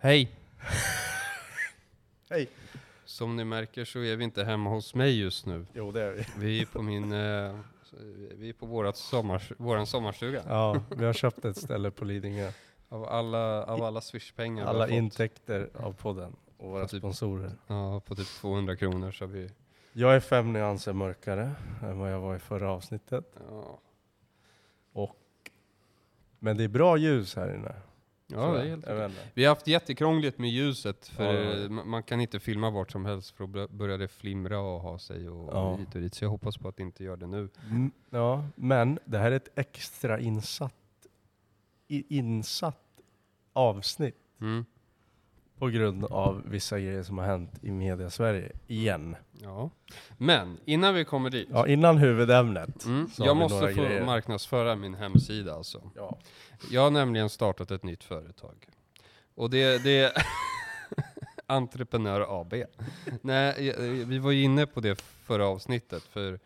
Hej! Hej. Som ni märker så är vi inte hemma hos mig just nu. Jo, det är vi. Vi är på min, eh, vi är på vårat sommars, våran sommarstuga. Ja, vi har köpt ett ställe på Lidingö. Av alla, av alla swishpengar vi Alla har fått, intäkter av podden och våra typ- sponsorer. ja, på typ 200 kronor så har vi, Jag är fem nyanser mörkare än vad jag var i förra avsnittet. ja, Men det är bra ljus här inne. Ja det är helt okej. Vi har haft jättekrångligt med ljuset för Ja, ja. eh, ma- man kan inte filma vart som helst för då bör- börjar det flimra och ha sig och, Ja. och hit och dit. Så jag hoppas på att det inte gör det nu. Mm, Ja, men det här är ett extra insatt, i, insatt avsnitt Mm. På grund av vissa grejer som har hänt i media Sverige igen. Ja. Men innan vi kommer dit. Ja, innan huvudämnet. Mm. Jag måste få grejer. marknadsföra min hemsida alltså. Ja. Jag har nämligen startat ett nytt företag. Och det, det är Entreprenör AB. Nej, eh, vi var ju inne på det förra avsnittet för...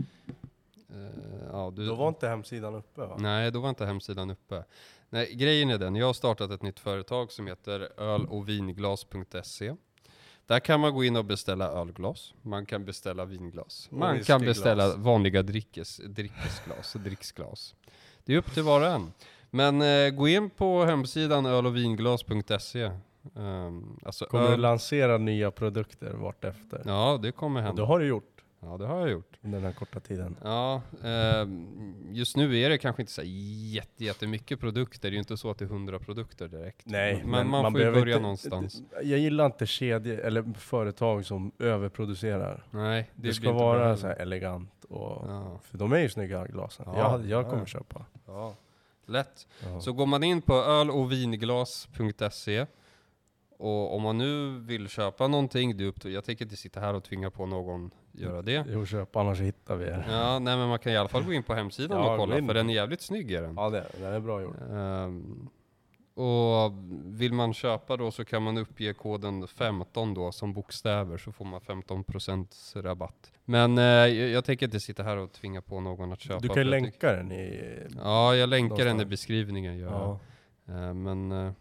du, Då var inte hemsidan uppe va? Nej, då var inte hemsidan uppe. Nej, grejen är den, jag har startat ett nytt företag som heter ölovinglas.se. Där kan man gå in och beställa ölglas, man kan beställa vinglas, Och man kan beställa vanliga drickes, drickesglas, dricksglas. Det är upp till var och en. Men eh, gå in på hemsidan ölovinglas.se. Um, alltså Kommer du öl, lansera nya produkter vartefter? ja, det kommer hända. det har du gjort Ja, det har jag gjort. under den här korta tiden. Ja, eh, just nu är det kanske inte så jätte, jättemycket produkter. Det är ju inte så att det är hundra produkter direkt. Nej, men, man, får ju börja inte- någonstans. Jag gillar inte kedjor eller företag som överproducerar. Nej, Det, blir ska vara så elegant och... Ja, För de är ju snygga glasen. Ja, jag, jag ja, kommer ja. köpa. ja. Lätt. Så går man in på ölovinglas.se och om man nu vill köpa någonting, det upp jag tänker inte sitta här och tvinga på någon göra det. Jo, köp, annars hittar vi er. Ja, nej men man kan i alla fall gå in på hemsidan Ja, och kolla, för den är jävligt snygg är den. Ja, det, det är bra gjort. Ehm, och vill man köpa då så kan man uppge koden 15 då som bokstäver så får man 15% rabatt. Men eh, jag, jag tänker inte sitta här och tvinga på någon att köpa. Du kan ju länka den i... Ja, jag länkar den i någonstans. beskrivningen. Gör. Ja. Eh, men eh,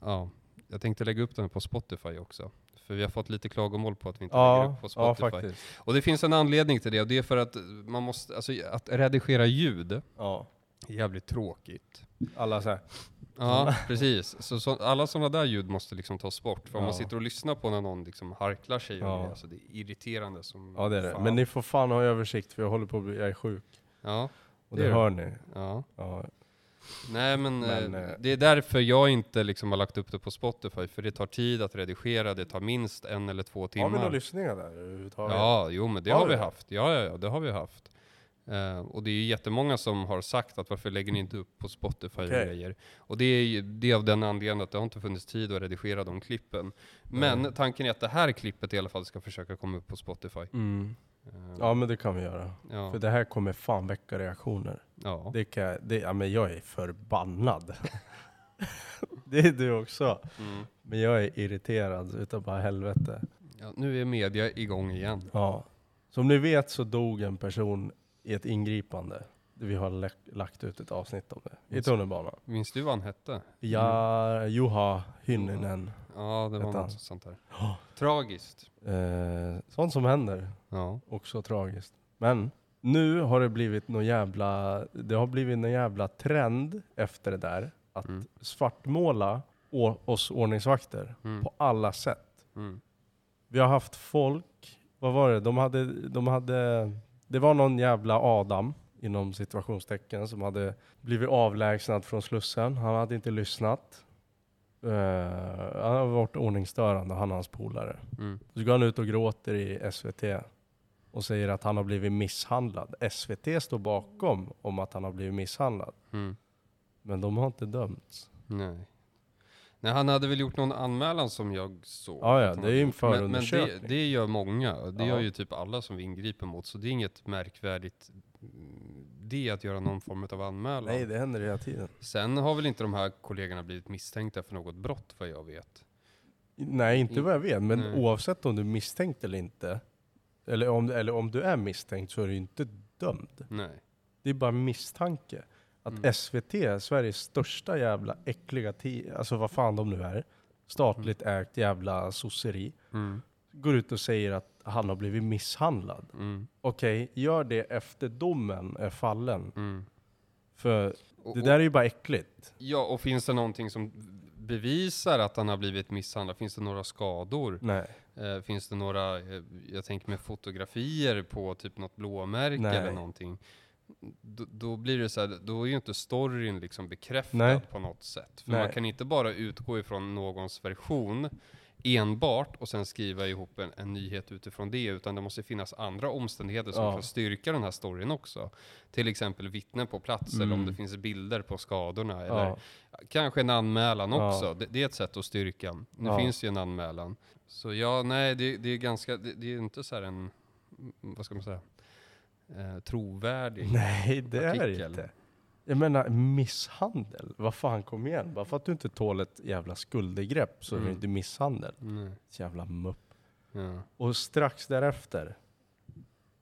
ja, jag tänkte lägga upp den på Spotify också. För vi har fått lite klagomål på att vi inte lägger Ja, upp på ja, Spotify. faktiskt. och det finns en anledning till det och det är för att man måste, alltså att redigera ljud Ja. är jävligt tråkigt. Alla så här. Ja, precis. Så, så alla sådana där ljud måste liksom tas bort. För om man Ja. sitter och lyssnar på när någon liksom harklar sig, Ja. det, alltså det är irriterande som Ja, det är det. fan. Men ni får fan ha översikt för jag håller på att bli, jag är sjuk. Ja, Och Det det, hör ni. ja. Ja. Nej men, Men, eh, eh, det är därför jag inte liksom har lagt upp det på Spotify, för det tar tid att redigera, det tar minst en eller två Har vi timmar. några lyssningar där överhuvudtaget? Ja, jo men det Har har vi det? haft. Ja, ja, ja, det har vi haft. Eh, och det är ju jättemånga som har sagt att varför lägger ni inte upp på Spotify Okej. grejer? Och det är ju det är av den anledningen att det har inte funnits tid att redigera de klippen. Men Nej. tanken är att det här klippet i alla fall ska försöka komma upp på Spotify. Mm. Eh, Ja, men det kan vi göra. ja, För det här kommer fan väcka reaktioner. Ja. Det kan det, ja, men jag är förbannad. det är du också. Mm. Men jag är irriterad utav bara helvete. ja. Nu är media igång igen. Ja. Som ni vet så dog en person i ett ingripande. Vi har lagt ut ett avsnitt om det. I tunnelbanan. Minns du vad han hette? Ja, Juha Hynninen. Ja, det var något sånt där. Tragiskt. Eh, sånt som händer. Ja. Också tragiskt. Men nu har det blivit någon jävla, det har blivit någon jävla trend efter det där. Att Mm. svartmåla oss ordningsvakter Mm. på alla sätt. Mm. Vi har haft folk, vad var det? De hade, de hade, det var någon jävla Adam inom situationstecken som hade blivit avlägsnad från Slussen. Han hade inte lyssnat. Uh, han har varit ordningsstörande, han och hans polare. Mm. Så går han ut och gråter i SVT och säger att han har blivit misshandlad. SVT står bakom om att han har blivit misshandlad. Mm. Men de har inte dömts. Nej. Nej, han hade väl gjort någon anmälan som jag såg. Ja, ja, det är ju en gjort. Men, men det, förundersökning. det gör många. Det Ja. gör ju typ alla som vi ingriper mot. Så det är inget märkvärdigt mm, det att göra någon form av anmälan. Nej, det händer hela tiden. Sen har väl inte de här kollegorna blivit misstänkta för något brott vad jag vet. Nej, inte vad jag vet. Men Nej. oavsett om du är misstänkt eller inte, eller om, eller om du är misstänkt så är du inte dömd. Nej. Det är bara misstanke. Att Mm. SVT, Sveriges största jävla äckliga alltså vad fan de nu är, statligt ägt jävla sosseri, Mm. går ut och säger att han har blivit misshandlad. Mm. Okej, gör det efter domen är fallen. Mm. För Och- det där är ju bara äckligt. Ja, och finns det någonting som bevisar att han har blivit misshandlad? Finns det några skador? Nej. Eh, finns det några, eh, jag tänker med fotografier på typ något blåmärke Nej. eller någonting? Då, då blir det så här, då är ju inte storyn liksom bekräftad Nej. på något sätt. För Nej. man kan inte bara utgå ifrån någons version enbart och sen skriva ihop en, en nyhet utifrån det, utan det måste finnas andra omständigheter som Ja. kan styrka den här storyn också. Till exempel vittnen på plats, eller om Mm. det finns bilder på skadorna, eller Ja. Kanske en anmälan Ja. också. Det, det är ett sätt att styrka. Nu Ja. finns ju en anmälan. Så ja, nej, det, det är ganska, det, det är inte så här en, mm, vad ska man säga, eh, trovärdig. Nej, det är artikel. det inte. Jag menar misshandel. Vad fan, kom igen. Bara för att du inte tål ett jävla skuldegrepp så är det Mm. inte misshandel. Nej. Jävla mupp. Ja. Och strax därefter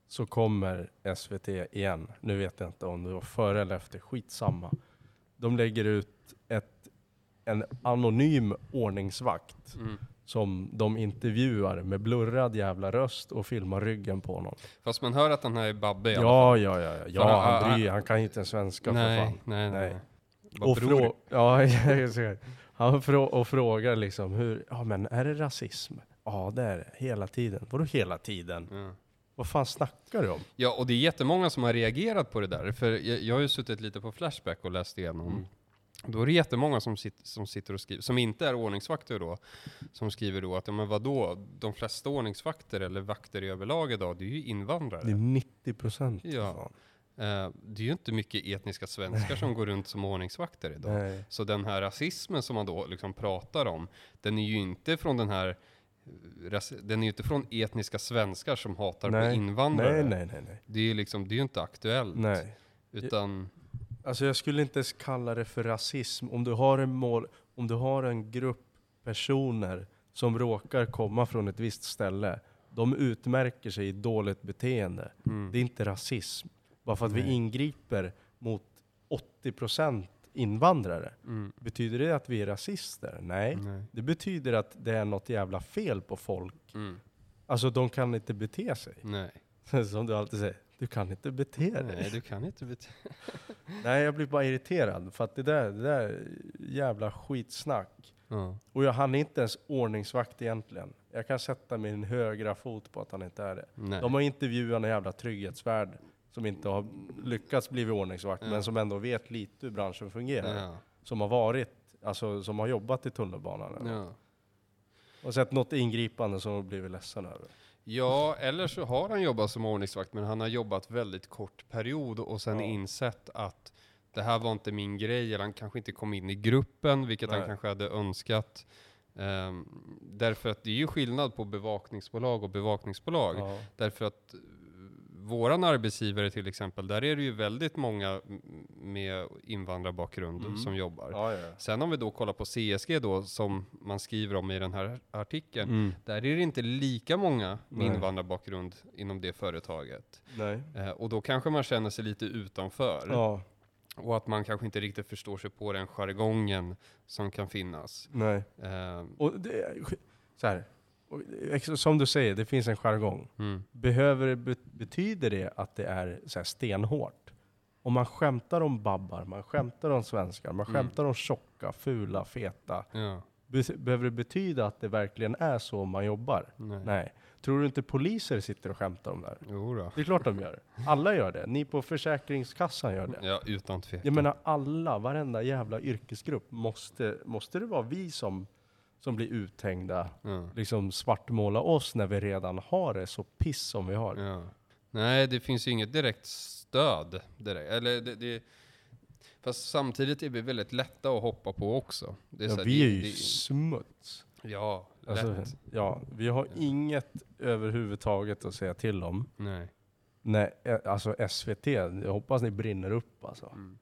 så kommer SVT igen. Nu vet jag inte om det var före eller efter, skitsamma. De lägger ut ett, en anonym ordningsvakt Mm. Som de intervjuar med blurrad jävla röst och filmar ryggen på honom. Fast man hör att den här är Babbe. Ja, ja, ja, ja, För ja han- han, bryr, han kan inte ens svenska för nej, fan. nej, nej, Nej. Vad Och, frå ja, han frå och frågar liksom hur, ja men är det rasism? Ja det är det, hela tiden. Vadå hela tiden? Ja. Vad fan snackar du om? Ja, och det är jättemånga som har reagerat på det där. För jag, jag har ju suttit lite på Flashback och läst igenom. Mm. Då är det jättemånga som, sit, som sitter och skriver, som inte är ordningsvakter då, som skriver då att, ja men vadå, de flesta ordningsvakter eller vakter i överlag idag, det är ju invandrare. Det är 90 procent. Ja. Eh, det är ju inte mycket etniska svenskar som går runt som ordningsvakter idag. Nej. Så den här rasismen som man då liksom pratar om, den är ju inte från den här ras- den är ju inte från etniska svenskar som hatar på Nej. invandrare. Nej, nej, nej, nej. Det är ju liksom, det är ju inte aktuellt. nej. Utan, Alltså jag skulle inte ens kalla det för rasism. Om du har en mål, om du har en grupp personer som råkar komma från ett visst ställe, de utmärker sig i dåligt beteende. mm, Det är inte rasism. Bara för att vi Nej. ingriper mot 80% invandrare. mm, Betyder det att vi är rasister? Nej. nej, Det betyder att det är något jävla fel på folk. mm, Alltså de kan inte bete sig. nej, Som du alltid säger, du kan inte bete dig. nej, du kan inte bete Nej, jag blir bara irriterad. För att det där, det där är jävla skitsnack. ja. Och jag, han är inte ens ordningsvakt egentligen. Jag kan sätta min högra fot på att han inte är det. nej. De har intervjuat en jävla trygghetsvärd som inte har lyckats bli ordningsvakt, Ja. men som ändå vet lite hur branschen fungerar. ja. Som har varit, alltså som har jobbat i tunnelbanan. Och sett något ingripande som de blivit ledsen över. Ja, eller så har han jobbat som ordningsvakt, men han har jobbat väldigt kort period och sen Ja. insett att det här var inte min grej, eller han kanske inte kom in i gruppen, vilket han Nej. kanske hade önskat. Ehm, därför att det är ju skillnad på bevakningsbolag och bevakningsbolag. Ja. Därför att våran arbetsgivare till exempel, där är det ju väldigt många med invandrarbakgrund Mm. som jobbar. Ja, ja. Sen om vi då kollar på CSG då, som man skriver om i den här artikeln, Mm. där är det inte lika många med Nej. invandrarbakgrund inom det företaget. Eh, och då kanske man känner sig lite utanför. Ja, Och att man kanske inte riktigt förstår sig på den jargongen som kan finnas. nej. Eh, Och det, så här, och som du säger, det finns en jargong. mm, Behöver betyder det att det är så här stenhårt? Om man skämtar om babbar, man skämtar om svenskar, man Mm. skämtar om tjocka, fula, feta. ja, Be- behöver det betyda att det verkligen är så man jobbar? nej. Nej. Tror du inte poliser sitter och skämtar om det här? Jo då. Det är klart de gör. Alla gör det. Ni på Försäkringskassan gör det. Ja, utan tvekan. Jag menar alla, varenda jävla yrkesgrupp. Måste, måste det vara vi som, som blir uthängda? ja. Liksom svartmåla oss när vi redan har det så piss som vi har. Ja. Nej, det finns ju inget direkt stöd. Direkt. Eller det, det, fast samtidigt är vi väldigt lätta att hoppa på också. Det är Ja, här, vi är ju det- smuts. Ja, lätt. Alltså, ja, vi har inget överhuvudtaget att säga till om. Nej. Nej, eh, alltså SVT, jag hoppas ni brinner upp alltså. Mm.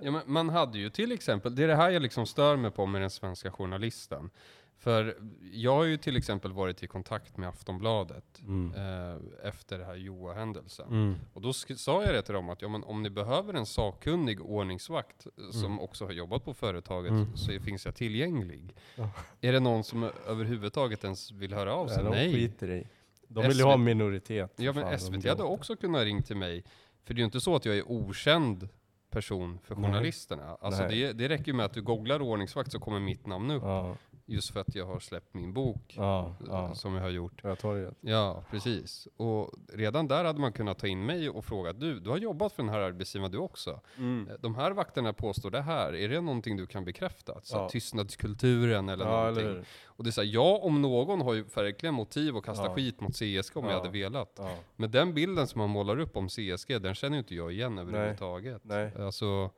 Ja, men man hade ju till exempel, det är det här jag liksom stör mig på med den svenska journalisten. För jag har ju till exempel varit i kontakt med Aftonbladet mm. eh, efter det här Joa-händelsen. Mm. Och då sa jag det till dem att ja, men om ni behöver en sakkunnig ordningsvakt eh, som Mm. också har jobbat på företaget Mm. så finns jag tillgänglig. Ja. Är det någon som överhuvudtaget ens vill höra av sig? Nej, de Nej. skiter i. De vill ju ha minoritet. Ja men fan, SVT de hade också kunnat ringa till mig. För det är ju inte så att jag är okänd person för Nej. journalisterna. Alltså Nej. det, det räcker ju med att du googlar ordningsvakt så kommer mitt namn upp. Ja, Just för att jag har släppt min bok. ja, ja. Som jag har gjort. Det. Ja, precis. Och redan där hade man kunnat ta in mig och fråga, du, du har jobbat för den här arbetsgivaren du också. Mm. Eh, De här vakterna påstår det här, är det någonting du kan bekräfta? Så Ja. Tystnadskulturen eller Ja, någonting. eller? Och det är så här, jag om någon har ju verkligen motiv att kasta skit mot CSK om jag Ja. hade velat. Men den bilden som man målar upp om CSG, den känner ju inte jag igen överhuvudtaget. Nej. Alltså,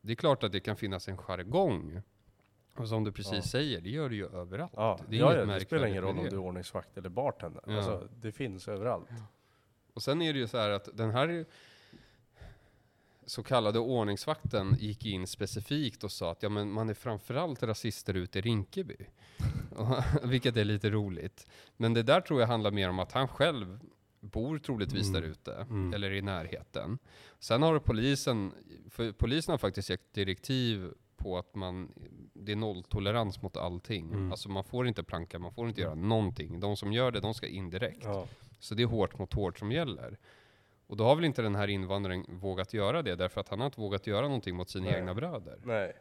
det är klart att det kan finnas en jargong. Och som du precis Ja. säger, det gör det ju överallt. Ja, det ja, det spelar ingen roll om du är ordningsvakt eller bartender. Ja. Alltså, det finns överallt. Och sen är det ju så här att den här så kallade ordningsvakten gick in specifikt och sa att ja, men man är framförallt rasister ute i Rinkeby. Vilket är lite roligt. Men det där tror jag handlar mer om att han själv bor troligtvis Mm. där ute, Mm. eller i närheten. Sen har polisen, polisen har faktiskt gett direktiv på att man, det är nolltolerans mot allting. Mm. Alltså man får inte planka, man får inte göra någonting. De som gör det, de ska in direkt. Ja. Så det är hårt mot hårt som gäller. Och då har väl inte den här invandraren vågat göra det, därför att han har inte vågat göra någonting mot sina Nej. egna bröder. Nej,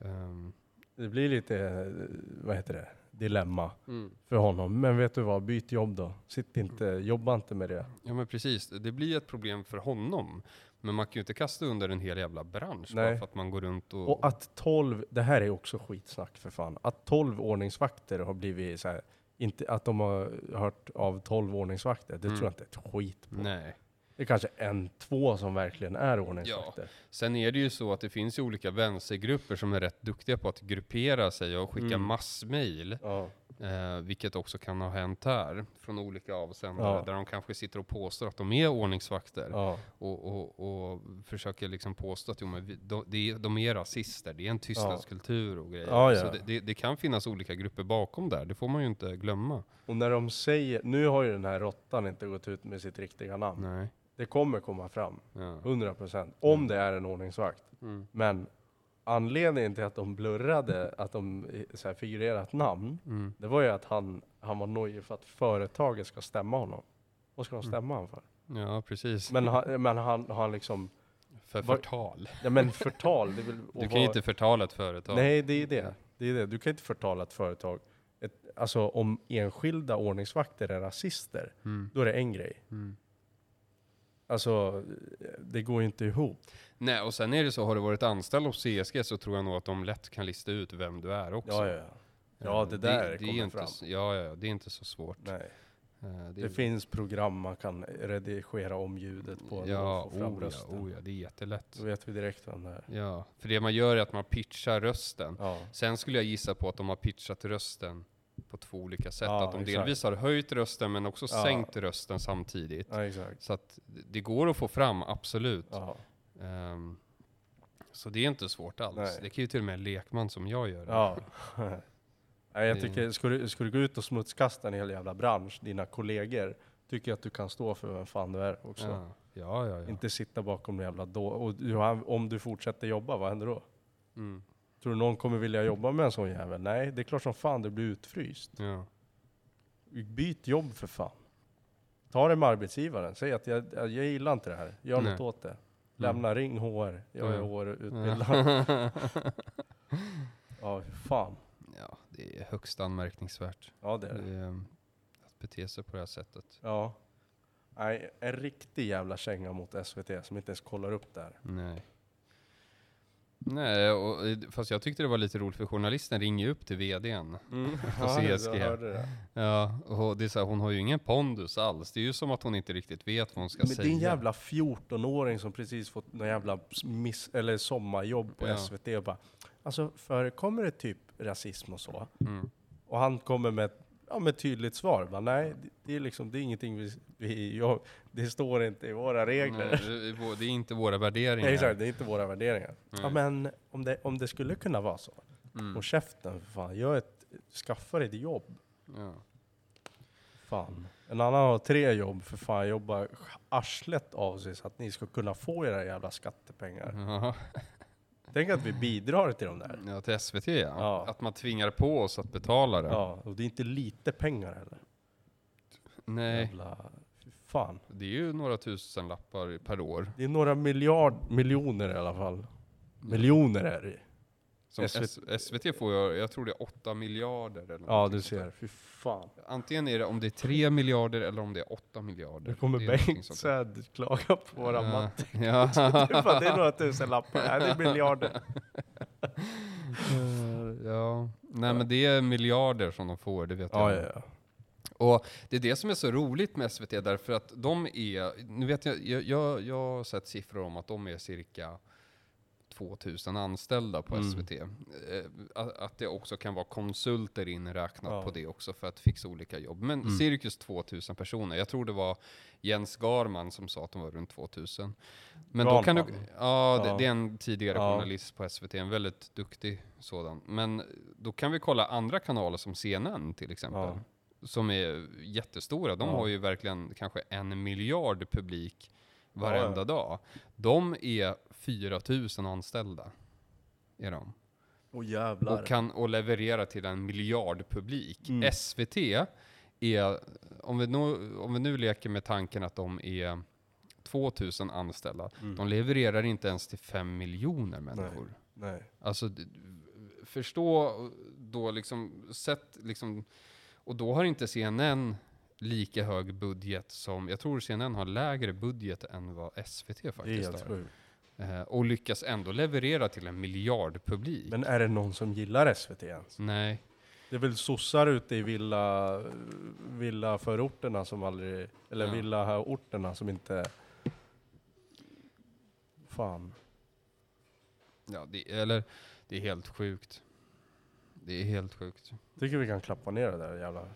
Ehm, det blir lite, eh, vad heter det, dilemma mm. för honom. Men vet du vad, byt jobb då. Sitt inte, jobba inte med det. Ja men precis, det blir ett problem för honom. Men man kan ju inte kasta under en hel jävla bransch bara Nej. för att man går runt och... Och att 12, det här är också skitsnack för fan. Att 12 ordningsvakter har blivit så här, inte, att de har hört av 12 ordningsvakter, det Mm. tror jag inte ett skit på. Nej. Det är kanske en, två som verkligen är ordningsvakter. Sen är det ju så att det finns ju olika vänstergrupper som är rätt duktiga på att gruppera sig och skicka Mm. massmail. Ja. Eh, vilket också kan ha hänt här, från olika avsändare, Ja. där de kanske sitter och påstår att de är ordningsvakter. Ja. och, och, och försöker liksom påstå att jo, men vi, de, de, är- rasister, det är en tystnadskultur och grejer. Ja. Så det, det, det kan finnas olika grupper bakom där, det får man ju inte glömma. Och när de säger, nu har ju den här råttan inte gått ut med sitt riktiga namn. Nej. Det kommer komma fram, Ja. 100%. Om det är en ordningsvakt. Mm. Men anledningen till att de blurrade att de eh, så här, figurerar ett namn, Mm. det var ju att han, han var nojig för att företaget ska stämma honom. Vad ska de Mm. stämma honom för? Ja, precis. Men han, men han, han liksom, För Vad- förtal. ja men förtal, det väl Du kan ju inte förtala ett företag. Nej, det är det. det är det. Du kan inte förtala ett företag. Ett, alltså om enskilda ordningsvakter är rasister, Mm. då är det en grej. Mm. Alltså, det går ju inte ihop. Nej, och sen är det så, har du varit anställd hos CSG så tror jag nog att de lätt kan lista ut vem du är också. Ja, ja, ja. Ja, det där är kommer inte, fram. Ja, ja, det är inte så svårt. Nej. Eh, Det, finns program man kan redigera om ljudet på Ja, och få fram oh, ja, rösten. oh, ja, det är jättelätt. Då vet vi direkt vem det är. Ja, för det man gör är att man pitchar rösten. Ja. Sen skulle jag gissa på att de har pitchat rösten på två olika sätt. Ja, att de exakt. delvis har höjt rösten men också Ja. sänkt rösten samtidigt. ja. Så att det går att få fram, absolut. Ehm, så det är inte svårt alls. Nej. Det kan ju till och med en lekman som jag gör. ja. Nej, jag tycker, ska du, ska du gå ut och smutskasta en hel jävla bransch, dina kollegor, tycker jag att du kan stå för vem fan du är också. ja, ja. ja. Inte sitta bakom en jävla då. Och du, om du fortsätter jobba, vad händer då? Mm, Tror du någon kommer vilja jobba med en sån jävel? Nej, det är klart som fan du blir utfryst. ja. Byt jobb för fan. Ta det med arbetsgivaren. Säg att jag, jag, gillar inte det här. Gör Nej. något åt det. Lämna, ring HR. Jag är Ja. HR-utbildad. Ja, fy fan. ja, det är högst anmärkningsvärt. Ja, det är Det det. är, um, att bete sig på det här sättet. Ja. Nej, en riktig jävla känga mot SVT som inte ens kollar upp det här. Nej. Nej, och, eh, fast jag tyckte det var lite roligt för journalisten ringer upp till VDn. Ja, CSG. jag hörde det. Ja, och det är så här, hon har ju ingen pondus alls. Det är ju som att hon inte riktigt vet vad hon ska Men säga. det är en jävla 14-åring som precis fått någon jävla miss, eller sommarjobb på Ja. SVT och bara Alltså förekommer det typ rasism och så? Mm. Och han kommer med, ja, med tydligt svar. Bara, nej, det, är liksom, det är ingenting vi, vi jag, det står inte i våra regler. Nej, det, är inte våra värderingar. Nej, exakt, det är inte våra värderingar. Nej. Ja, men om det, om det skulle kunna vara så. Mm. Och käften för fan, gör ett, skaffa dig ett jobb. Ja. Fan. En annan har tre jobb för fan, jobbar arslet av sig så att ni ska kunna få era jävla skattepengar. Ja. Tänk att vi bidrar till de där. ja, till SVT ja. Ja. Att man tvingar på oss att betala det. Ja, och det är inte lite pengar heller. Nej, Jävla, fan. det är ju några tusen lappar per år. Det är några miljard, miljoner i alla fall. Miljoner är det Som SVT SVT får jag, jag tror det är 8 miljarder eller Ja, du ser. Fy fan. Antingen är det om det är 3 miljarder eller om det är 8 miljarder. Nu kommer Det är någonting Bengt sånt där. Säd klaga på våra Ja. matte. Ja. Det är bara- det är några tusen lappar. Nej, det är miljarder. Eh, ja. Nej men det är miljarder som de får, det vet Ja, jag. ja, ja. Och det är det som är så roligt med SVT därför att de är, nu vet jag, jag, jag, jag har sett siffror om att de är cirka 2000 anställda på Mm. SVT. Eh, att, det också kan vara konsulter inräknat Ja. på det också för att fixa olika jobb. Men Mm. cirkus 2000 personer. Jag tror det var Jens Garman som sa att de var runt 2000. Men då kan du, ja, det, det är en tidigare Ja. journalist på SVT, en väldigt duktig sådan. Men då kan vi kolla andra kanaler som CNN till exempel Ja. som är jättestora. De har ju verkligen kanske en miljard publik varenda Ja, dag. De är 4000 anställda. Är de. Åh jävlar. Och kan och leverera till en miljard publik. Mm. SVT är, om vi, nu, om vi nu leker med tanken att de är 2000 anställda, Mm. de levererar inte ens till 5 miljoner människor. Nej. Alltså, d- förstå då liksom, sätt liksom, och då har inte CNN lika hög budget som, jag tror CNN har lägre budget än vad SVT faktiskt har. sjukt. Eh, och lyckas ändå leverera till en miljardpublik. Men är det någon som gillar SVT ens? Nej. Det är väl sossar ute i villa, villa förorterna som aldrig, eller Ja. villaorterna som inte... Fan. Ja, det, eller, det är helt sjukt. Det är helt sjukt. Tycker vi kan klappa ner det där jävla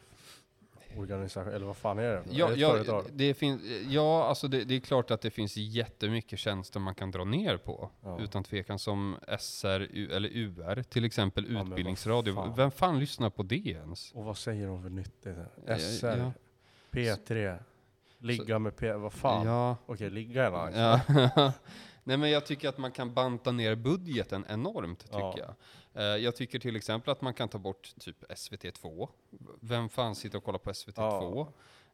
organisation, eller vad fan är det? Ja, är det ja, det, finns, ja alltså det, det är klart att det finns jättemycket tjänster man kan dra ner på. Ja. Utan tvekan som SR U- eller UR, till exempel utbildningsradio. fan. Vem fan lyssnar på det ens? Och vad säger de för nyttigt? Ja, SR, ja. P3, ligga med P, vad fan? Ja, Okej, ligga är nice. ja. Nej men jag tycker att man kan banta ner budgeten enormt, tycker Ja. jag. Eh, jag tycker till exempel att man kan ta bort typ SVT2. Vem fan sitter och kollar på SVT2?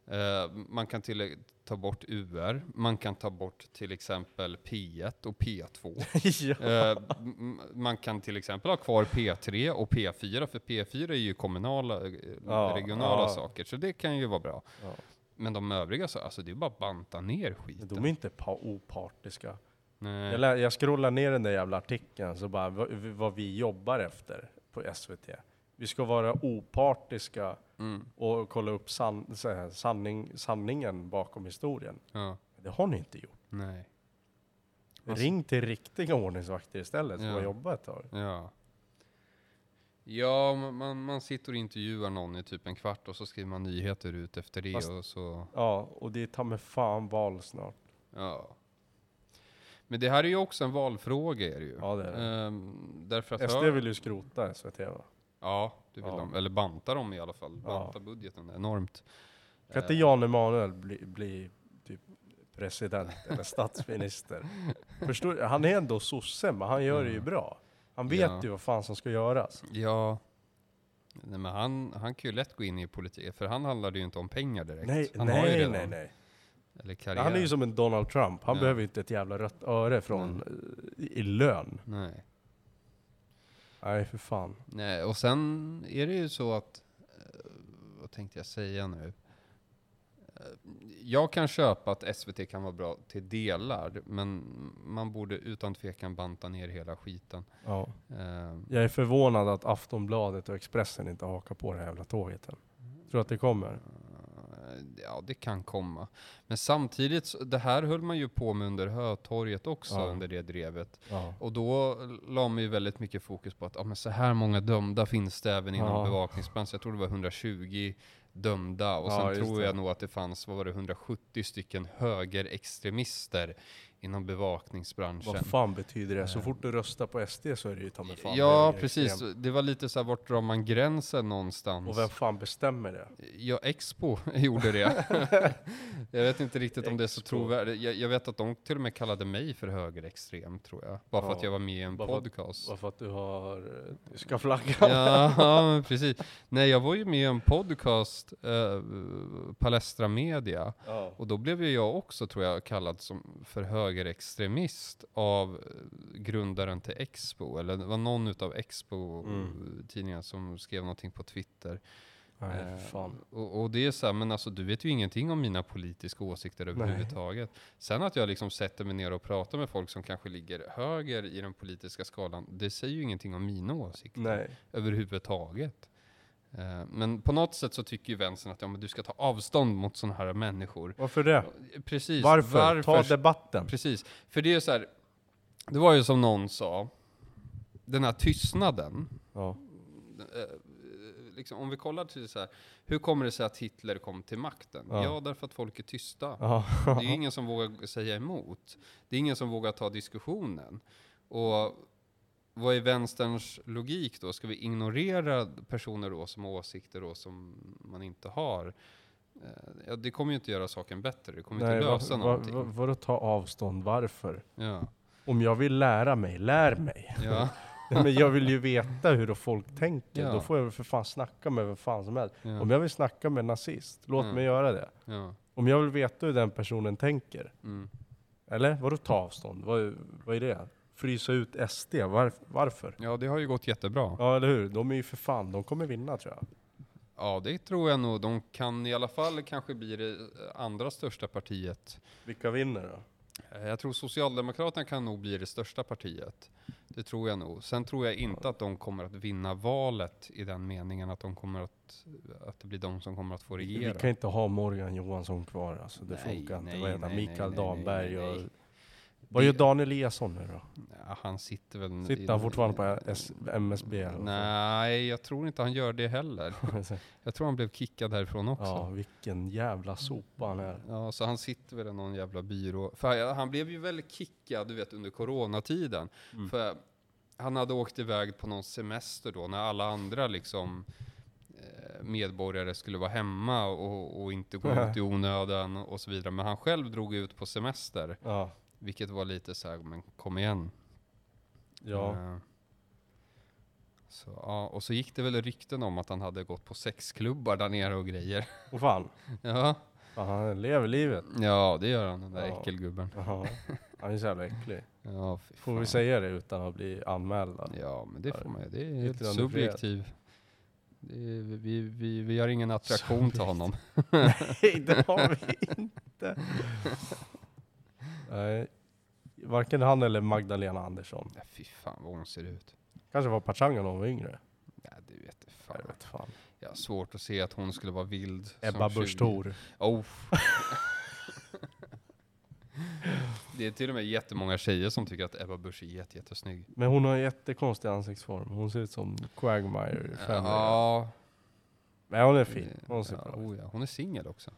Eh, man kan till, ta bort UR, man kan ta bort till exempel P1 och P2. ja. Eh, m- man kan till exempel ha kvar P3 och P4, för P4 är ju kommunala, Ja, regionala ja. saker, så det kan ju vara bra. Ja. Men de övriga, så, alltså det är bara banta ner skiten. De är inte pa- opartiska. Nej. Jag, jag scrollar ner den där jävla artikeln, så bara vad, vad vi jobbar efter på SVT. Vi ska vara opartiska Mm, och kolla upp san, här, sanning, sanningen bakom historien. ja, Det har ni inte gjort. nej. Alltså- Ring till riktiga ordningsvakter istället, som Ja. har jobbat ett tag. Ja. Ja, man- man, man sitter och intervjuar någon i typ en kvart och så skriver man nyheter ut efter det Fast- och så, Ja, och det är ta med fan val snart. ja. Men det här är ju också en valfråga är det ju. Ja, det är det. Ehm, därför att SD vill ju skrota SVT va? Ja, det vill Ja. de. Eller banta dem i alla fall. Ja. Banta budgeten enormt. Kan inte Eh, Jan Emanuel bli, bli typ president eller statsminister? Förstår, du? han är ändå sosse, men han gör det ju Mm. bra. Han vet Ja. ju vad fan som ska göras. Ja. Nej, men han, han kan ju lätt gå in i politik, för han handlar det ju inte om pengar direkt. Nej, han har ju nej, redan, nej, nej. Eller karriär. Han är ju som en Donald Trump. Han Ja. behöver inte ett jävla rött öre från, i, i lön. Nej. Nej, för fan. Nej, och sen är det ju så att, eh, vad tänkte jag säga nu? Eh, Jag kan köpa att SVT kan vara bra till delar, men man borde utan tvekan banta ner hela skiten. Ja. Eh, Jag är förvånad att Aftonbladet och Expressen inte hakar på det här jävla tåget än. Tror att det kommer? Ja, det kan komma. Men samtidigt, det här höll man ju på med under Hötorget också, Ja. under det drevet. Ja. Och då la man ju väldigt mycket fokus på att ja, men så här många dömda finns det även inom Ja. bevakningsbranschen. Jag tror det var 120 dömda och sen tror det. jag nog att det fanns, vad var det, 170 stycken högerextremister inom bevakningsbranschen. Vad fan betyder det? Så Eh. fort du röstar på SD så är det ju ta mig fan ja, precis. Det var lite så här, vart drar man gränsen någonstans? Och vem fan bestämmer det? Ja, Expo gjorde det. jag vet inte riktigt om det är så trovärdigt. Jag, jag vet att de till och med kallade mig för högerextrem, tror jag. Bara för Ja. att jag var med i en Bara för att- podcast. Varför att du har eh, tyska flaggan? Ja, ja, precis. Nej, jag var ju med i en podcast, eh, Palestra Media, Ja. och då blev ju jag också, tror jag, kallad som för högerextremist av eh, grundaren till Expo, eller det var någon utav Expo-tidningarna som skrev någonting på Twitter. Nej, Eh. Och, och det är så här, men alltså du vet ju ingenting om mina politiska åsikter överhuvudtaget. Sen att jag liksom sätter mig ner och pratar med folk som kanske ligger höger i den politiska skalan, det säger ju ingenting om mina åsikter Nej. överhuvudtaget. Eh, Men på något sätt så tycker ju vänstern att ja, men du ska ta avstånd mot sådana här människor. Varför det? Precis. Varför? Ta debatten. Precis. För det är så här, det var ju som någon sa, den här tystnaden, Ja. eh, liksom, om vi kollar till så här, hur kommer det sig att Hitler kom till makten? Ja. Ja, därför att folk är tysta. Ja. Det är ingen som vågar säga emot. Det är ingen som vågar ta diskussionen. Och vad är vänsterns logik då? Ska vi ignorera personer då som har åsikter då som man inte har? Eh, Ja, det kommer ju inte göra saken bättre. Det kommer Nej, inte va, lösa va, någonting. va, vadå ta avstånd? Varför? Ja. Om jag vill lära mig, lär mig. Ja. Nej, Men jag vill ju veta hur folk tänker. Ja. Då får jag väl för fan snacka med vem fan som helst. Ja. Om jag vill snacka med en nazist, låt Mm. mig göra det. Om jag vill veta hur den personen tänker. Mm. Eller? Vadå ta avstånd? Vad, vad är det? Frysa ut SD? Var, varför? ja, det har ju gått jättebra. Ja, eller hur? De är ju för fan, de kommer vinna tror jag. Ja, det tror jag nog. De kan i alla fall kanske bli det andra största partiet. Vilka vinner då? Eh, Jag tror Socialdemokraterna kan nog bli det största partiet. Det tror jag nog. Sen tror jag inte att de kommer att vinna valet i den meningen att de kommer att, att det blir de som kommer att få regera. Vi kan inte ha Morgan Johansson kvar alltså. Det Nej, funkar inte. nej, Vad heter nej, Mikael nej, nej, Damberg nej, och... Vad gör Daniel Eliasson nu då? Ja, han sitter väl... i- Sitter han fortfarande på S- MSB? Nej, jag tror inte han gör det heller. Jag tror han blev kickad härifrån också. ja, vilken jävla sopa han är. Ja, så han sitter väl i någon jävla byrå. För han blev ju väldigt kickad, du vet, under coronatiden. Mm. För han hade åkt iväg på någon semester då, när alla andra liksom eh, medborgare skulle vara hemma och, och inte gå ut i onödan och så vidare. Men han själv drog ut på semester, Ja. Vilket var lite så här, men kom igen. Ja. Eh, Så, ja, och så gick det väl rykten om att han hade gått på sexklubbar där nere och grejer. Och fan. Ja, fan. Han lever livet. ja det gör han, den där Ja. äckelgubben. Jaha. Han är så jävla äcklig. Ja, Får vi säga det utan att bli anmälda? Ja, men det får man. Det är helt subjektiv. Det är, vi, vi, vi har ingen attraktion till honom. Nej, det har vi inte. Nej. Varken han eller Magdalena Andersson. Ja, fy fan vad hon ser ut. Kanske var Pachanga när hon var yngre. Ja, det vet jag fan. Jag vet fan. Jag har svårt att se att hon skulle vara vild. Ebba 20. Busch Thor. Oh. det är till och med jättemånga tjejer som tycker att Ebba Busch är jätte, jättesnygg. Men hon har jättekonstig ansiktsform. Hon ser ut som Quagmire i. Ja. Men hon är fin. Hon ser ja, bra ut. oh ja. Hon är singel också.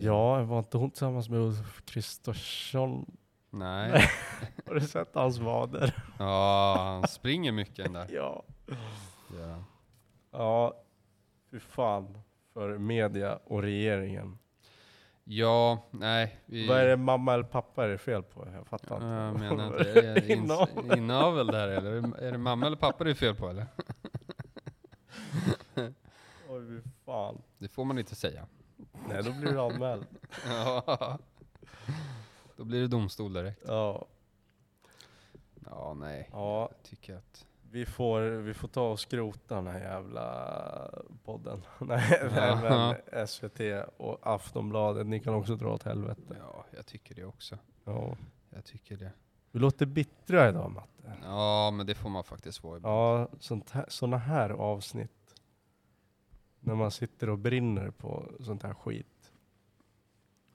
Ja, var inte hon tillsammans med Ulf Kristersson? Nej. Har du sett hans vader? Ja, han springer mycket den där. Ja. Ja. Ja, fy fan för media och regeringen. Ja, nej. Vi, Vad är det mamma eller pappa är det fel på? Jag fattar inte. Jag menar inte, är det Inavel. ins- inavel där eller? Är det- Är det mamma eller pappa det är fel på eller? Oj, fy fan. Det får man inte säga. Nej, då blir du anmäld. Ja. Då blir det domstol direkt. Ja, Ja, nej. ja Jag tycker att... vi, får, vi får ta och skrota den här jävla podden. Nej, nej men SVT och Aftonbladet, ni kan också dra åt helvete. Ja, jag tycker det också. Ja. Jag tycker det. Vi låter bittra idag Matte. Ja, men det får man faktiskt vara ibland. Ja, såna här avsnitt. När man sitter och brinner på sånt här skit.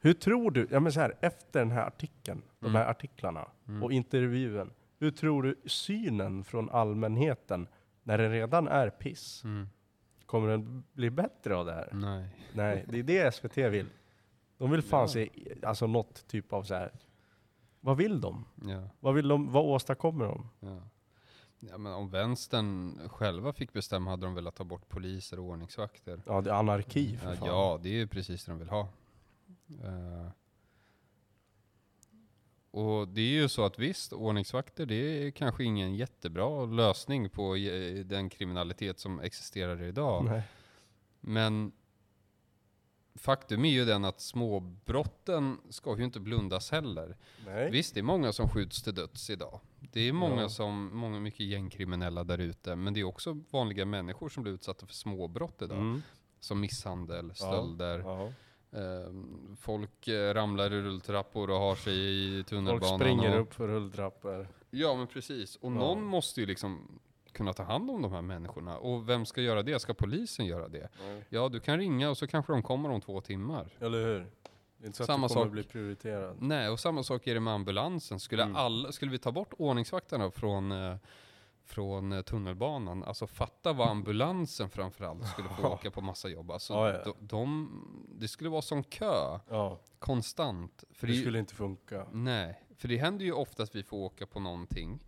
Hur tror du, ja men så här, efter den här artikeln, de Mm. här artiklarna Mm. och intervjun, hur tror du synen från allmänheten, när den redan är piss, Mm. kommer den bli bättre av det här? Nej. Nej, det är det SVT vill. De vill fan Ja. se, alltså något typ av så här. vad vill de? Ja. Vad vill de, vad åstadkommer de? Ja. Ja, men om vänstern själva fick bestämma hade de velat ta bort poliser och ordningsvakter. Ja, det är anarki för Ja, fan. ja, det är ju precis det de vill ha. Eh, och det är ju så att visst, ordningsvakter det är kanske ingen jättebra lösning på eh, den kriminalitet som existerar idag. Nej. Men faktum är ju den att småbrotten ska ju inte blundas heller. Nej. Visst, det är många som skjuts till döds idag. Det är många Ja. som, många mycket gängkriminella där ute. Men det är också vanliga människor som blir utsatta för småbrott idag. Mm. Som misshandel, stölder. Ja. Ehm, folk eh, ramlar i rulltrappor och har sig i Folk tunnelbanan. springer och, upp för rulltrappor. Ja men precis. Och Ja. någon måste ju liksom kunna ta hand om de här människorna. Och vem ska göra det? Ska polisen göra det? Ja, du kan ringa och så kanske de kommer om två timmar. Eller hur? Det är inte så Samma att du kommer sak. bli prioriterad. Nej, och samma sak är det med ambulansen. Skulle, Mm. alla, skulle vi ta bort ordningsvakterna från, eh, från eh, tunnelbanan, alltså fatta vad ambulansen framförallt skulle få åka på massa jobb. Alltså, Ja, ja. De, de, det skulle vara som kö, Ja, konstant. För det det, skulle inte funka. Nej, för det händer ju ofta att vi får åka på någonting.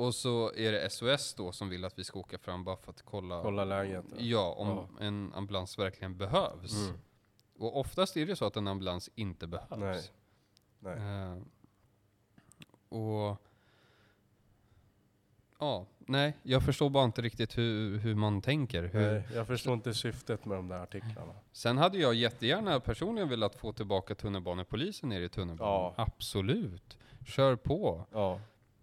Och så är det SOS då som vill att vi ska åka fram bara för att kolla, Kolla läget. ja, om Ja. en ambulans verkligen behövs. Mm. Och oftast är det så att en ambulans inte behövs. Nej. Nej. Eh, och Ja, nej, jag förstår bara inte riktigt hur, hur man tänker. Hur, Nej, jag förstår inte syftet med de där artiklarna. Sen hade jag jättegärna personligen velat få tillbaka tunnelbanepolisen ner i tunnelbanan. Ja. Absolut. Kör på. Ja,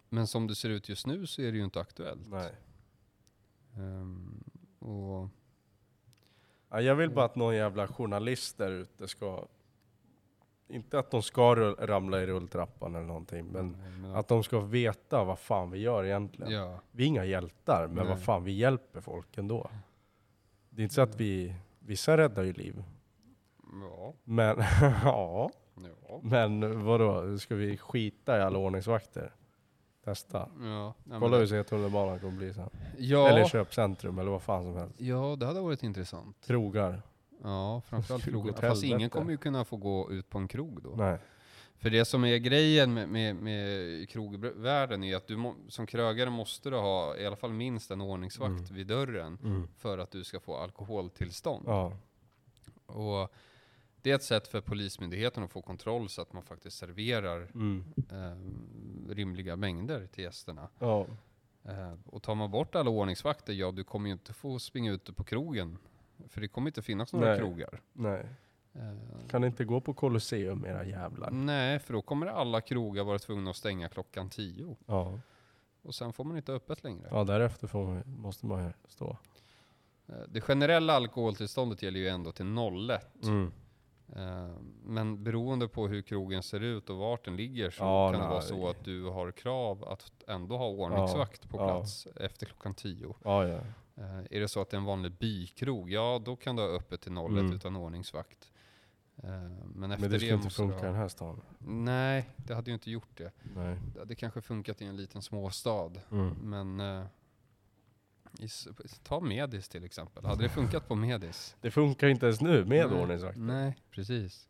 Men som det ser ut just nu så är det ju inte aktuellt. nej. Ehm, och, Ja, jag vill bara att någon jävla journalist där ute ska... Inte att de ska ramla i rulltrappan eller någonting, men men att de ska veta vad fan vi gör egentligen. ja, Vi är inga hjältar, men Nej. vad fan, vi hjälper folk ändå. Det är inte så att vi... Vissa räddar ju liv. ja, Men, ja. ja. Men vadå, ska vi skita i alla ordningsvakter? Testa. Ja, nej, Kolla men- hur ser tunnelbanan kommer bli sen. ja, Eller köpcentrum, eller vad fan som helst. ja, det hade varit intressant. Krogar. Ja, framförallt åt Fast ingen kommer ju kunna få gå ut på en krog då. Nej. För det som är grejen med, med, med krogvärlden är att du må, som krögare måste du ha i alla fall minst en ordningsvakt Mm. vid dörren Mm. för att du ska få alkoholtillstånd. Ja. Och det är ett sätt för Polismyndigheten att få kontroll så att man faktiskt serverar Mm. eh, rimliga mängder till gästerna. Ja. Eh, och tar man bort alla ordningsvakter, ja du kommer ju inte få springa ute på krogen. För det kommer inte finnas några Nej. krogar. Nej. Eh, Kan inte gå på Colosseum era jävlar. nej, för då kommer alla krogar vara tvungna att stänga klockan tio. Ja. Och sen får man inte öppet längre. Ja, därefter får man, måste man stå. Eh, Det generella alkoholtillståndet gäller ju ändå till 01. Mm. Eh, Men beroende på hur krogen ser ut och vart den ligger så Ja, kan det nej. vara så att du har krav att ändå ha ordningsvakt på ja. plats efter klockan 10. Ja, ja. Eh, Är det så att det är en vanlig bykrog, ja då kan du ha öppet till 01 Mm. utan ordningsvakt. Eh, Men efter Men det skulle inte funka i den här stan. Nej, det hade ju inte gjort det. Nej. Det hade kanske funkat i en liten småstad. Mm. Men ta Medis till exempel. Hade det funkat på Medis? Det funkar inte ens nu med Nej. ordningsvakter. Nej, precis.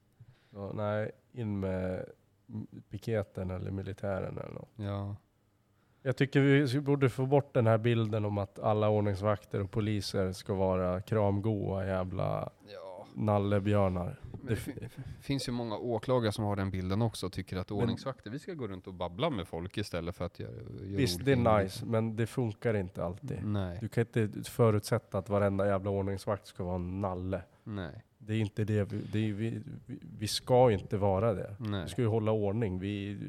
Så, nej, in med piketen eller militären eller något. Ja. Jag tycker vi borde få bort den här bilden om att alla ordningsvakter och poliser ska vara kramgoa jävla ja. nallebjörnar. Det fi- finns ju många åklagare som har den bilden också och tycker att ordningsvakter, vi ska gå runt och babbla med folk istället för att göra, göra Visst, det är nice, men det funkar inte alltid. Nej, Du kan inte förutsätta att varenda jävla ordningsvakt ska vara en nalle. nej, Det är inte det vi, det är, vi, vi, ska inte vara det. nej. Vi ska ju hålla ordning. Vi,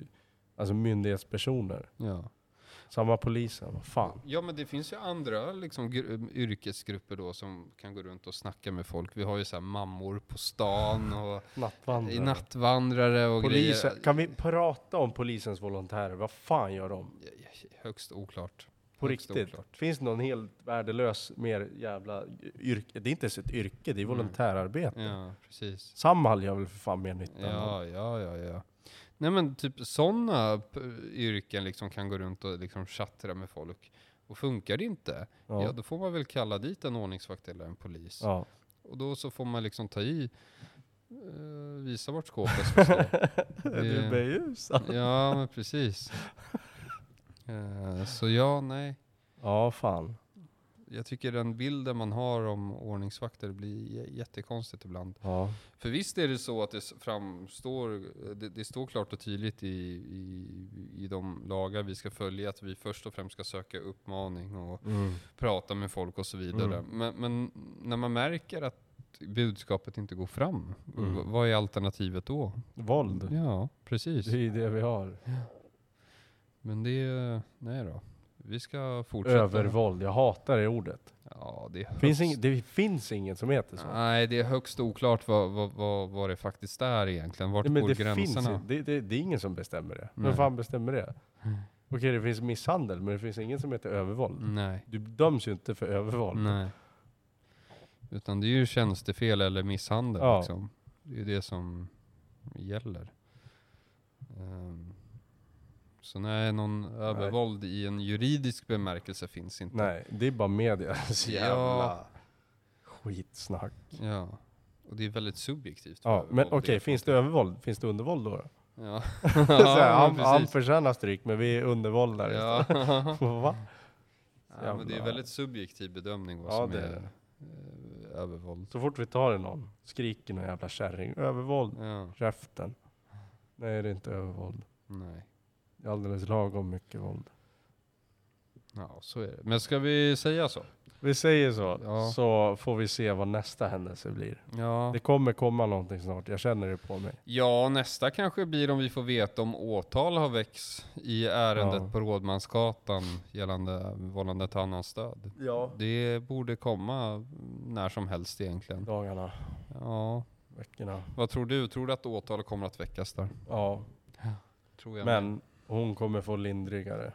alltså myndighetspersoner. Ja. Samma polisen, vad fan. ja, men det finns ju andra liksom, gr- yrkesgrupper då som kan gå runt och snacka med folk. Vi har ju så här mammor på stan och Nattvandrare. nattvandrare och Polisen. grejer. Kan vi prata om polisens volontärer? Vad fan gör de? Högst oklart. På Högst riktigt. oklart. Finns det någon helt värdelös, mer jävla yrke? Det är inte ens ett yrke, det är Mm. volontärarbete. Ja, precis. Samhall gör väl för fan mer nytta? Ja, ja, ja, ja. Nej men typ sådana yrken liksom kan gå runt och liksom chattra med folk. Och funkar det inte, ja. ja. då får man väl kalla dit en ordningsvakt eller en polis. ja. Och då så får man liksom ta i, eh, visa vart skåpet ska stå. Det- berusad? Ja, men precis. Eh, så ja, nej. Ja, fan. Jag tycker den bilden man har om ordningsvakter blir jättekonstigt ibland. Ja. För visst är det så att det framstår, det, det står klart och tydligt i, i, i de lagar vi ska följa att vi först och främst ska söka uppmaning och Mm. prata med folk och så vidare. Mm. Men, men när man märker att budskapet inte går fram, Mm. vad är alternativet då? Våld. Ja, precis. Det är det vi har. Men det, nej då. Vi ska fortsätta. Övervåld. Jag hatar det ordet. Ja, det är Finns högst, ing, det finns inget som heter så. Nej, det är högst oklart vad, vad, vad, vad det faktiskt är egentligen. Vart Nej, men går det, finns, gränserna? ju- det, det, det är ingen som bestämmer det. Nej. Vem fan bestämmer det? Mm. Okej, det finns misshandel, men det finns ingen som heter övervåld. Nej. Du döms ju inte för övervåld. Nej. Utan det är ju tjänstefel eller misshandel Ja. liksom. Det är ju det som gäller. Ehm, så nej, någon övervåld i en juridisk bemärkelse finns inte. Nej, det är bara media. Så Ja. jävla skitsnack. Ja. Och det är väldigt subjektivt. Ja, men okej, för finns det övervåld? Finns det undervåld då? Ja. här, han, han förtjänar stryk, men vi är undervåldare. Ja. Va? ja, men det är väldigt subjektiv bedömning vad Ja, som det är är eh, övervåld. Så fort vi tar i någon, skriker någon jävla kärring. Övervåld. Ja, Käften. Nej, det är inte övervåld. nej. Alldeles lagom mycket våld. Ja, så är det. Men ska vi säga så? Vi säger så, Ja. så får vi se vad nästa händelse blir. Ja. Det kommer komma någonting snart, jag känner det på mig. Ja, nästa kanske blir om vi får veta om åtal har väckts i ärendet Ja. på Rådmansgatan gällande vållande till annans död. Ja. Det borde komma när som helst egentligen. Dagarna, Ja, veckorna. vad tror du? Tror du att åtal kommer att väckas där? Ja, Tror jag men hon kommer få lindrigare.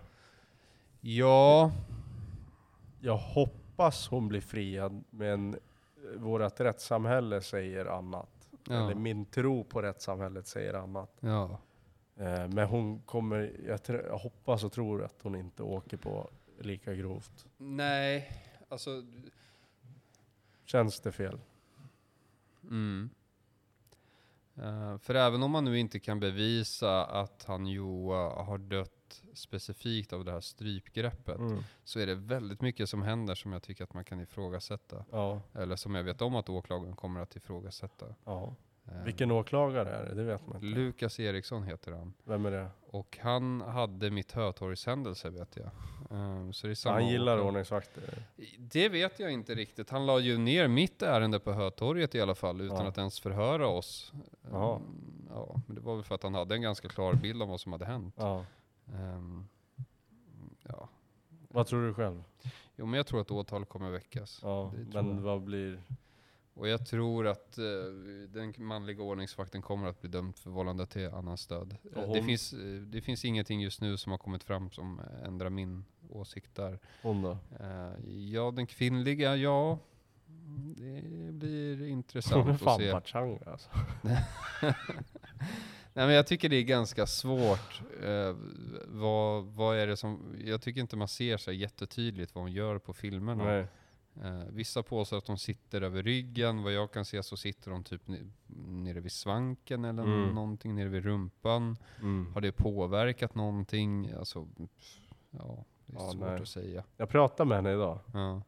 Ja, Jag hoppas hon blir friad, men vårt rättssamhälle säger annat. Eller ja, min tro på rättssamhället säger annat. ja. Eh, Men hon kommer, jag, jag hoppas och tror att hon inte åker på lika grovt. Nej, alltså... Känns det fel? Mm. Eh, för även om man nu inte kan bevisa att han Joa har dött specifikt av det här strypgreppet, Mm. så är det väldigt mycket som händer som jag tycker att man kan ifrågasätta. Ja, Eller som jag vet om att åklagaren kommer att ifrågasätta. ja. Eh, Vilken åklagare är det? Det vet man inte. Lukas Eriksson heter han. Vem är det? Och han hade mitt Hötorgshändelse vet jag. Eh, så det är samma Han gillar ordningsvakter. Det vet jag inte riktigt. Han la ju ner mitt ärende på Hötorget i alla fall utan Ja. att ens förhöra oss. Mm, Ja, men det var väl för att han hade en ganska klar bild om vad som hade hänt. Ja. Ehm, ja. Vad tror du själv? Jo, men jag tror att åtal kommer väckas. Ja, men vad blir... Och jag tror att eh, den manliga ordningsvakten kommer att bli dömd för vållande till annans död. Eh, hon- Det, finns, eh, det finns ingenting just nu som har kommit fram som ändrar min åsikt där. Hon då? Eh, ja, den kvinnliga, ja. Det blir Hon är intressant att fan se. pachanga alltså. Nej, men jag tycker det är ganska svårt. Eh, vad, vad är det som... Jag tycker inte man ser så jättetydligt vad hon gör på filmerna. Nej. Eh, vissa påstår att de sitter över ryggen. Vad jag kan se så sitter de typ ne- nere vid svanken eller Mm. någonting nere vid rumpan. Mm. Har det påverkat någonting? Alltså, ja, det är Ja, svårt nej. att säga. Jag pratade med henne idag. Ja,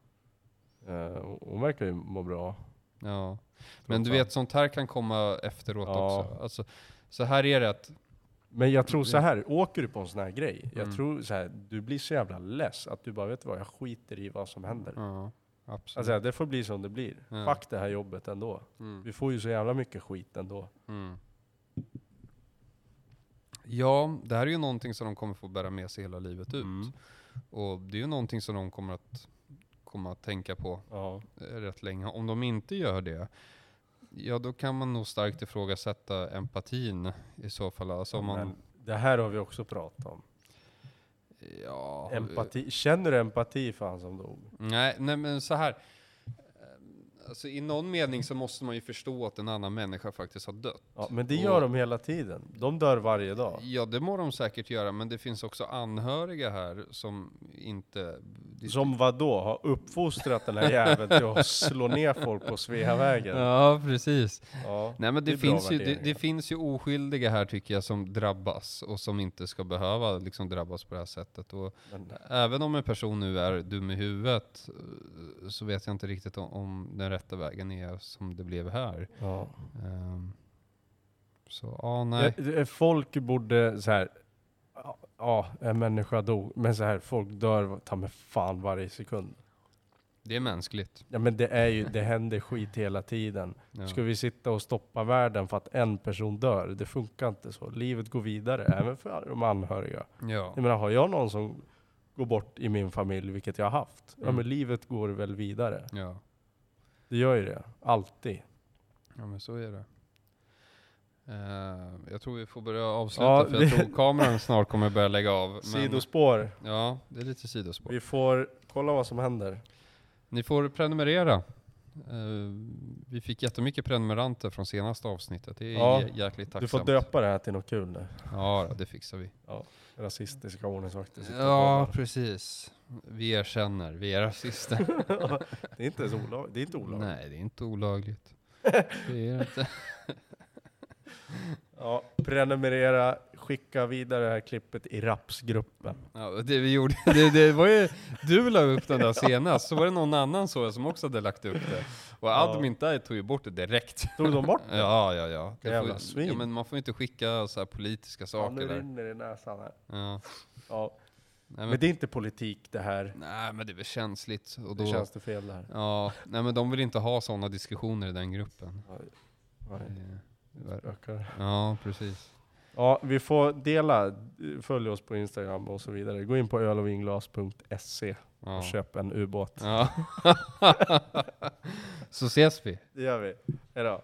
Eh, hon verkar ju må bra. ja. Men du vet, sånt här kan komma efteråt Ja. också. Alltså, så här är det att... Men jag tror så här, åker du på en sån här grej, jag Mm. tror så här, du blir så jävla less att du bara, vet du vad, jag skiter i vad som händer. Ja, absolut. Alltså det får bli som det blir. Ja. Fuck det här jobbet ändå. Mm. Vi får ju så jävla mycket skit ändå. Mm. Ja, det här är ju någonting som de kommer få bära med sig hela livet ut. Mm. Och det är ju någonting som de kommer att komma att tänka på Ja. eh, rätt länge. Om de inte gör det, ja då kan man nog starkt ifrågasätta empatin i så fall. Alltså om man, Men det här har vi också pratat om. Ja, Empati. Känner du empati för han som dog? Nej, nej men så här. Alltså i någon mening så måste man ju förstå att en annan människa faktiskt har dött. Ja, men det Och- gör de hela tiden. De dör varje dag. Ja, det må de säkert göra, men det finns också anhöriga här som inte... det- Som vad då Har uppfostrat den här jäveln till att slå ner folk på Sveavägen? Ja, precis. Ja, Nej men det, bra finns ju, det, det finns ju oskyldiga här tycker jag som drabbas och som inte ska behöva liksom drabbas på det här sättet. Och Men, även om en person nu är dum i huvudet eh, så vet jag inte riktigt om, om den rätta vägen är som det blev här. ja. Ehm, så ja, nej. Ja, det- Folk borde så här. Ja, Ja, en människa dog. Men så här, folk dör ta med fan varje sekund. Det är mänskligt. Ja men det är ju, det händer skit hela tiden. Ja. Ska vi sitta och stoppa världen för att en person dör? Det funkar inte så. Livet går vidare, även för de anhöriga. Ja. Jag menar, har jag någon som går bort i min familj, vilket jag har haft, ja Mm. men livet går väl vidare. Ja. Det gör ju det, alltid. ja, men så är det. Eh, jag tror vi får börja avsluta Ja, för jag tror kameran snart kommer börja lägga av. Men, Sidospår. Ja, det är lite sidospår. Vi får kolla vad som händer. Ni får prenumerera. Eh, vi fick jättemycket prenumeranter från senaste avsnittet. Det är Ja, jä- jäkligt tacksamt. Du får döpa det här till något kul nu. Ja, det fixar vi. Rasistiska ordningsvakter Ja, precis. Vi erkänner, vi är rasister. Det är inte olagligt. Det är inte olagligt. Nej, det är inte olagligt. Det är det inte. Ja, prenumerera, skicka vidare det här klippet i rapsgruppen. Ja, det vi gjorde, det, det var ju, du la upp den där senast, så var det någon annan så som också hade lagt upp det. Och Ja. admin där tog ju bort det direkt. Tog de bort det? Ja, ja, ja. Det Jävla får, svin. ja men man får inte skicka så här politiska Ja, saker nu där. rinner det i näsan här. Ja. Ja, Nej, men men, det är inte politik det här. nej, men det är väl känsligt. Och Det då, känns det fel där. Ja, nej men de vill inte ha sådana diskussioner i den gruppen. Nej, Det är- ökar. Ja, precis. Ja, vi får dela, följ oss på Instagram och så vidare. Gå in på ölovinglas.se Ja. och köp en ubåt. Ja. Så ses vi. Det gör vi. Hejdå.